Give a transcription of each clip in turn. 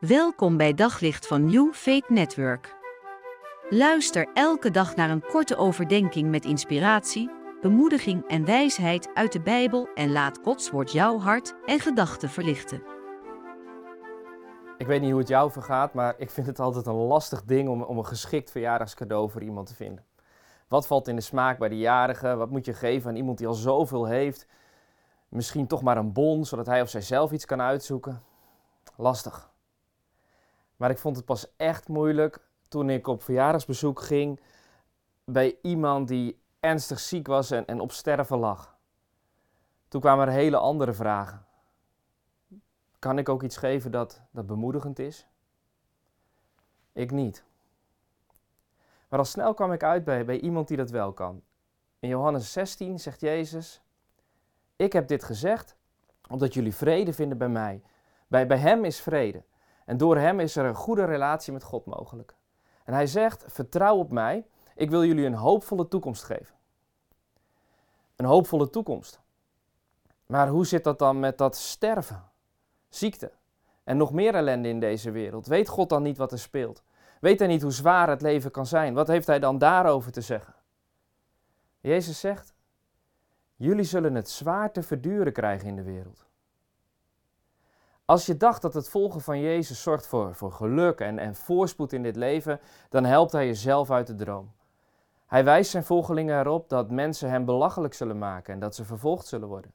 Welkom bij Daglicht van New Faith Network. Luister elke dag naar een korte overdenking met inspiratie, bemoediging en wijsheid uit de Bijbel en laat Gods woord jouw hart en gedachten verlichten. Ik weet niet hoe het jou vergaat, maar ik vind het altijd een lastig ding om, om een geschikt verjaardagscadeau voor iemand te vinden. Wat valt in de smaak bij de jarige? Wat moet je geven aan iemand die al zoveel heeft? Misschien toch maar een bon, zodat hij of zij zelf iets kan uitzoeken. Lastig. Maar ik vond het pas echt moeilijk toen ik op verjaardagsbezoek ging bij iemand die ernstig ziek was en, op sterven lag. Toen kwamen er hele andere vragen. Kan ik ook iets geven dat, dat bemoedigend is? Ik niet. Maar al snel kwam ik uit bij, bij iemand die dat wel kan. In Johannes 16 zegt Jezus: Ik heb dit gezegd omdat jullie vrede vinden bij mij. Bij, bij Hem is vrede. En door Hem is er een goede relatie met God mogelijk. En Hij zegt: Vertrouw op mij. Ik wil jullie een hoopvolle toekomst geven. Een hoopvolle toekomst. Maar hoe zit dat dan met dat sterven, ziekte en nog meer ellende in deze wereld? Weet God dan niet wat er speelt? Weet hij niet hoe zwaar het leven kan zijn? Wat heeft hij dan daarover te zeggen? Jezus zegt: Jullie zullen het zwaar te verduren krijgen in de wereld. Als je dacht dat het volgen van Jezus zorgt voor, voor geluk en, en voorspoed in dit leven, dan helpt hij jezelf uit de droom. Hij wijst zijn volgelingen erop dat mensen hem belachelijk zullen maken en dat ze vervolgd zullen worden.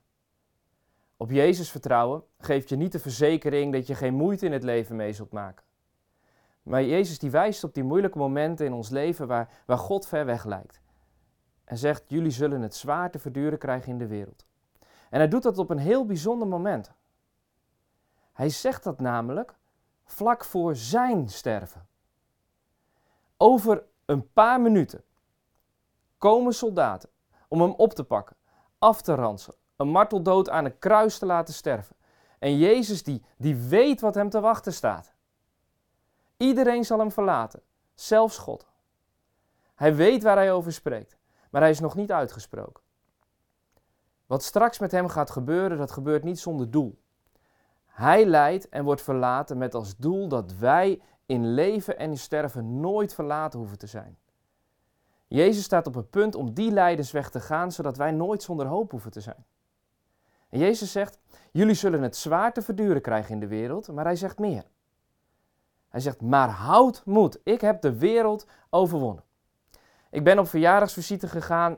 Op Jezus vertrouwen geeft je niet de verzekering dat je geen moeite in het leven mee zult maken. Maar Jezus die wijst op die moeilijke momenten in ons leven waar, waar God ver weg lijkt. En zegt, jullie zullen het zwaar te verduren krijgen in de wereld. En hij doet dat op een heel bijzonder moment. Hij zegt dat namelijk vlak voor zijn sterven. Over een paar minuten komen soldaten om hem op te pakken, af te ranselen, een marteldood aan een kruis te laten sterven. En Jezus die, die weet wat hem te wachten staat. Iedereen zal hem verlaten, zelfs God. Hij weet waar hij over spreekt, maar hij is nog niet uitgesproken. Wat straks met hem gaat gebeuren, dat gebeurt niet zonder doel. Hij leidt en wordt verlaten met als doel dat wij in leven en in sterven nooit verlaten hoeven te zijn. Jezus staat op het punt om die lijdensweg te gaan, zodat wij nooit zonder hoop hoeven te zijn. En Jezus zegt: Jullie zullen het zwaar te verduren krijgen in de wereld, maar hij zegt meer. Hij zegt: Maar houd moed, ik heb de wereld overwonnen. Ik ben op verjaardagsvisite gegaan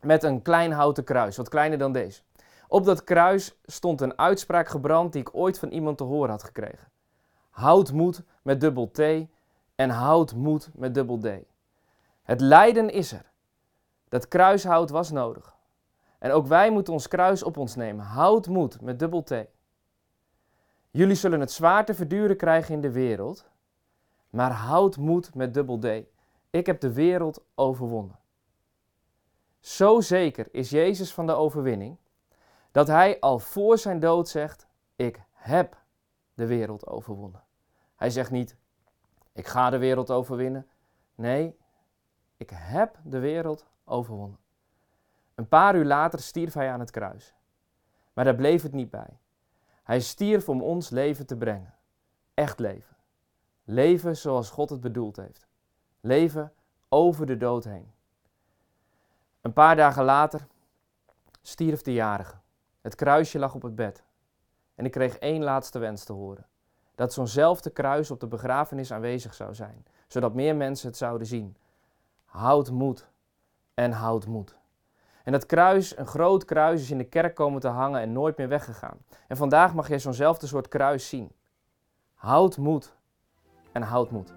met een klein houten kruis, wat kleiner dan deze. Op dat kruis stond een uitspraak gebrand die ik ooit van iemand te horen had gekregen. Houd moed met dubbel T en houd moed met dubbel D. Het lijden is er. Dat kruishout was nodig. En ook wij moeten ons kruis op ons nemen. Houd moed met dubbel T. Jullie zullen het zwaar te verduren krijgen in de wereld, maar houd moed met dubbel D. Ik heb de wereld overwonnen. Zo zeker is Jezus van de overwinning dat hij al voor zijn dood zegt: Ik heb de wereld overwonnen. Hij zegt niet: Ik ga de wereld overwinnen. Nee, ik heb de wereld overwonnen. Een paar uur later stierf hij aan het kruis. Maar daar bleef het niet bij. Hij stierf om ons leven te brengen. Echt leven. Leven zoals God het bedoeld heeft. Leven over de dood heen. Een paar dagen later stierf de jarige. Het kruisje lag op het bed. En ik kreeg één laatste wens te horen. Dat zo'nzelfde kruis op de begrafenis aanwezig zou zijn, zodat meer mensen het zouden zien. Houd moed en houd moed. En dat kruis, een groot kruis, is in de kerk komen te hangen en nooit meer weggegaan. En vandaag mag je zo'nzelfde soort kruis zien. Houd moed en houd moed.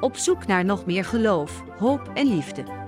Op zoek naar nog meer geloof, hoop en liefde.